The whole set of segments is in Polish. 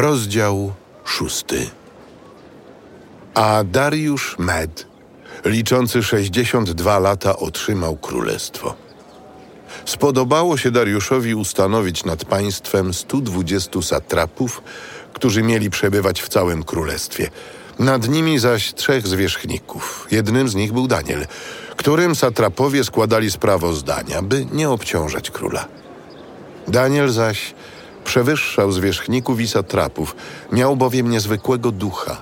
Rozdział szósty. A Dariusz Med, liczący 62 lata, otrzymał królestwo. Spodobało się Dariuszowi ustanowić nad państwem 120 satrapów, którzy mieli przebywać w całym królestwie. Nad nimi zaś trzech zwierzchników. Jednym z nich był Daniel, którym satrapowie składali sprawozdania, by nie obciążać króla. Daniel zaś przewyższał zwierzchników i satrapów, miał bowiem niezwykłego ducha.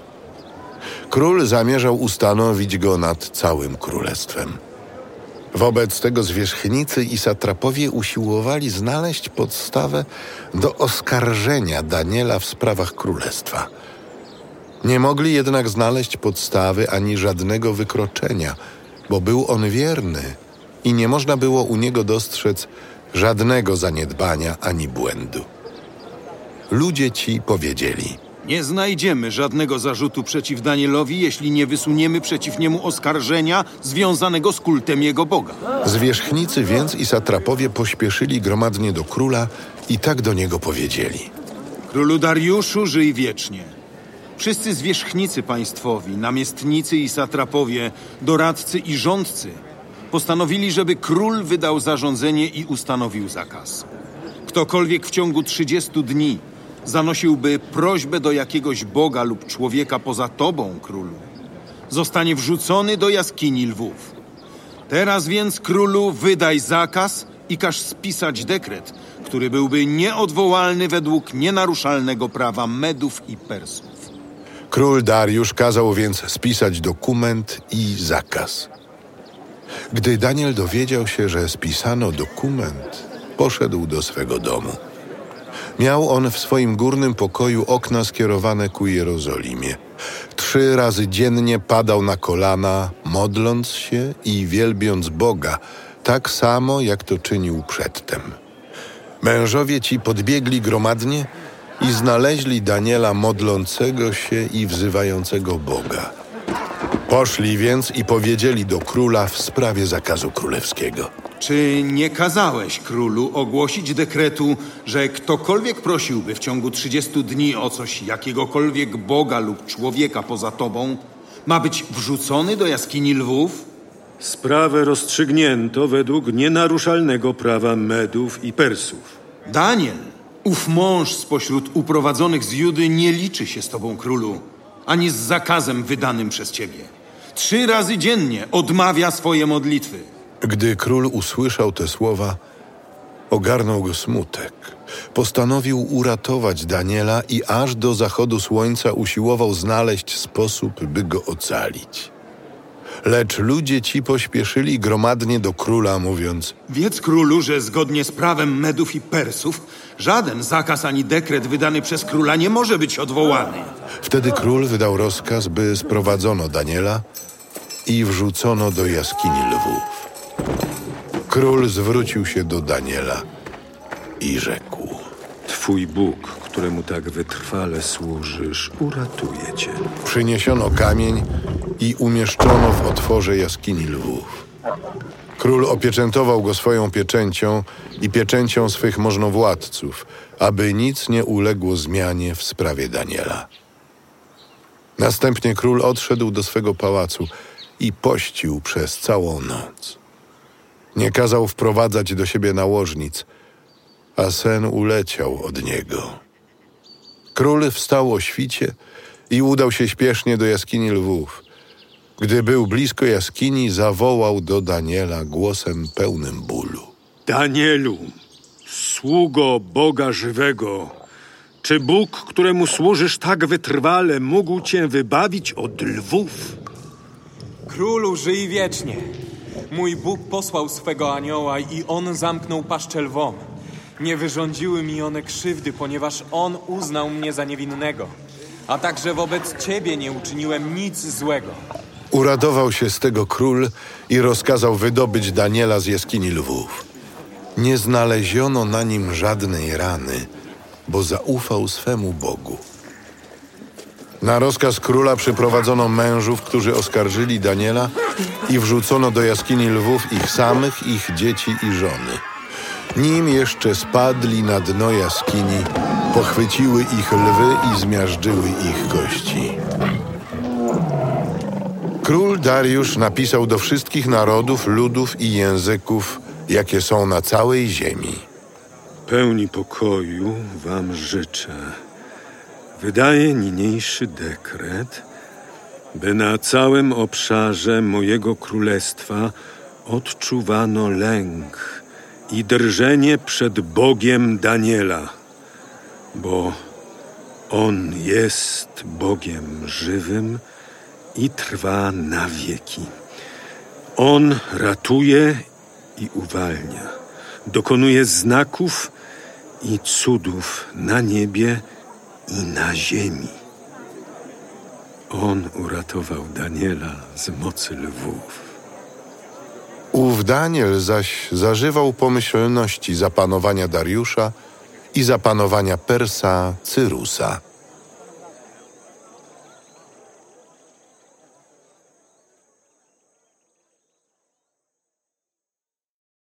Król zamierzał ustanowić go nad całym królestwem. Wobec tego zwierzchnicy i satrapowie usiłowali znaleźć podstawę do oskarżenia Daniela w sprawach królestwa. Nie mogli jednak znaleźć podstawy ani żadnego wykroczenia, bo był on wierny i nie można było u niego dostrzec żadnego zaniedbania ani błędu. Ludzie ci powiedzieli: Nie znajdziemy żadnego zarzutu przeciw Danielowi, jeśli nie wysuniemy przeciw niemu oskarżenia związanego z kultem jego Boga. Zwierzchnicy więc i satrapowie pośpieszyli gromadnie do króla i tak do niego powiedzieli: Królu Dariuszu, żyj wiecznie. Wszyscy zwierzchnicy państwowi, namiestnicy i satrapowie, doradcy i rządcy postanowili, żeby król wydał zarządzenie i ustanowił zakaz. Ktokolwiek w ciągu 30 dni zanosiłby prośbę do jakiegoś boga lub człowieka poza tobą, królu, zostanie wrzucony do jaskini lwów. Teraz więc, królu, wydaj zakaz i każ spisać dekret, który byłby nieodwołalny według nienaruszalnego prawa Medów i Persów. Król Dariusz kazał więc spisać dokument i zakaz. Gdy Daniel dowiedział się, że spisano dokument, poszedł do swego domu. Miał on w swoim górnym pokoju okna skierowane ku Jerozolimie. Trzy razy dziennie padał na kolana, modląc się i wielbiąc Boga, tak samo jak to czynił przedtem. Mężowie ci podbiegli gromadnie i znaleźli Daniela modlącego się i wzywającego Boga. Poszli więc i powiedzieli do króla w sprawie zakazu królewskiego. Czy nie kazałeś królu ogłosić dekretu, że ktokolwiek prosiłby w ciągu 30 dni o coś jakiegokolwiek boga lub człowieka poza tobą, ma być wrzucony do jaskini lwów? Sprawę rozstrzygnięto według nienaruszalnego prawa Medów i Persów. Daniel, ów mąż spośród uprowadzonych z Judy nie liczy się z tobą, królu, ani z zakazem wydanym przez ciebie. Trzy razy dziennie odmawia swoje modlitwy. Gdy król usłyszał te słowa, ogarnął go smutek. Postanowił uratować Daniela i aż do zachodu słońca usiłował znaleźć sposób, by go ocalić. Lecz ludzie ci pośpieszyli gromadnie do króla, mówiąc: Wiedz królu, że zgodnie z prawem Medów i Persów żaden zakaz ani dekret wydany przez króla nie może być odwołany. Wtedy król wydał rozkaz, by sprowadzono Daniela i wrzucono do jaskini lwów. Król zwrócił się do Daniela i rzekł: Twój Bóg, któremu tak wytrwale służysz, uratuje cię. Przyniesiono kamień i umieszczono w otworze jaskini lwów. Król opieczętował go swoją pieczęcią i pieczęcią swych możnowładców, aby nic nie uległo zmianie w sprawie Daniela. Następnie król odszedł do swego pałacu i pościł przez całą noc. Nie kazał wprowadzać do siebie nałożnic, a sen uleciał od niego. Król wstał o świcie i udał się śpiesznie do jaskini lwów. Gdy był blisko jaskini, zawołał do Daniela głosem pełnym bólu. Danielu, sługo Boga żywego, czy Bóg, któremu służysz tak wytrwale, mógł cię wybawić od lwów? Królu, żyj wiecznie. Mój Bóg posłał swego anioła i on zamknął paszczę lwom. Nie wyrządziły mi one krzywdy, ponieważ on uznał mnie za niewinnego. A także wobec ciebie nie uczyniłem nic złego. Uradował się z tego król i rozkazał wydobyć Daniela z jaskini lwów. Nie znaleziono na nim żadnej rany, bo zaufał swemu Bogu. Na rozkaz króla przyprowadzono mężów, którzy oskarżyli Daniela i wrzucono do jaskini lwów ich samych, ich dzieci i żony. Nim jeszcze spadli na dno jaskini, pochwyciły ich lwy i zmiażdżyły ich kości. Król Dariusz napisał do wszystkich narodów, ludów i języków, jakie są na całej ziemi. Pełni pokoju wam życzę. Wydaje niniejszy dekret, by na całym obszarze mojego królestwa odczuwano lęk i drżenie przed Bogiem Daniela, bo On jest Bogiem żywym i trwa na wieki. On ratuje i uwalnia, dokonuje znaków i cudów na niebie i na ziemi. On uratował Daniela z mocy lwów. Ów Daniel zaś zażywał pomyślności zapanowania Dariusza i zapanowania Persa Cyrusa.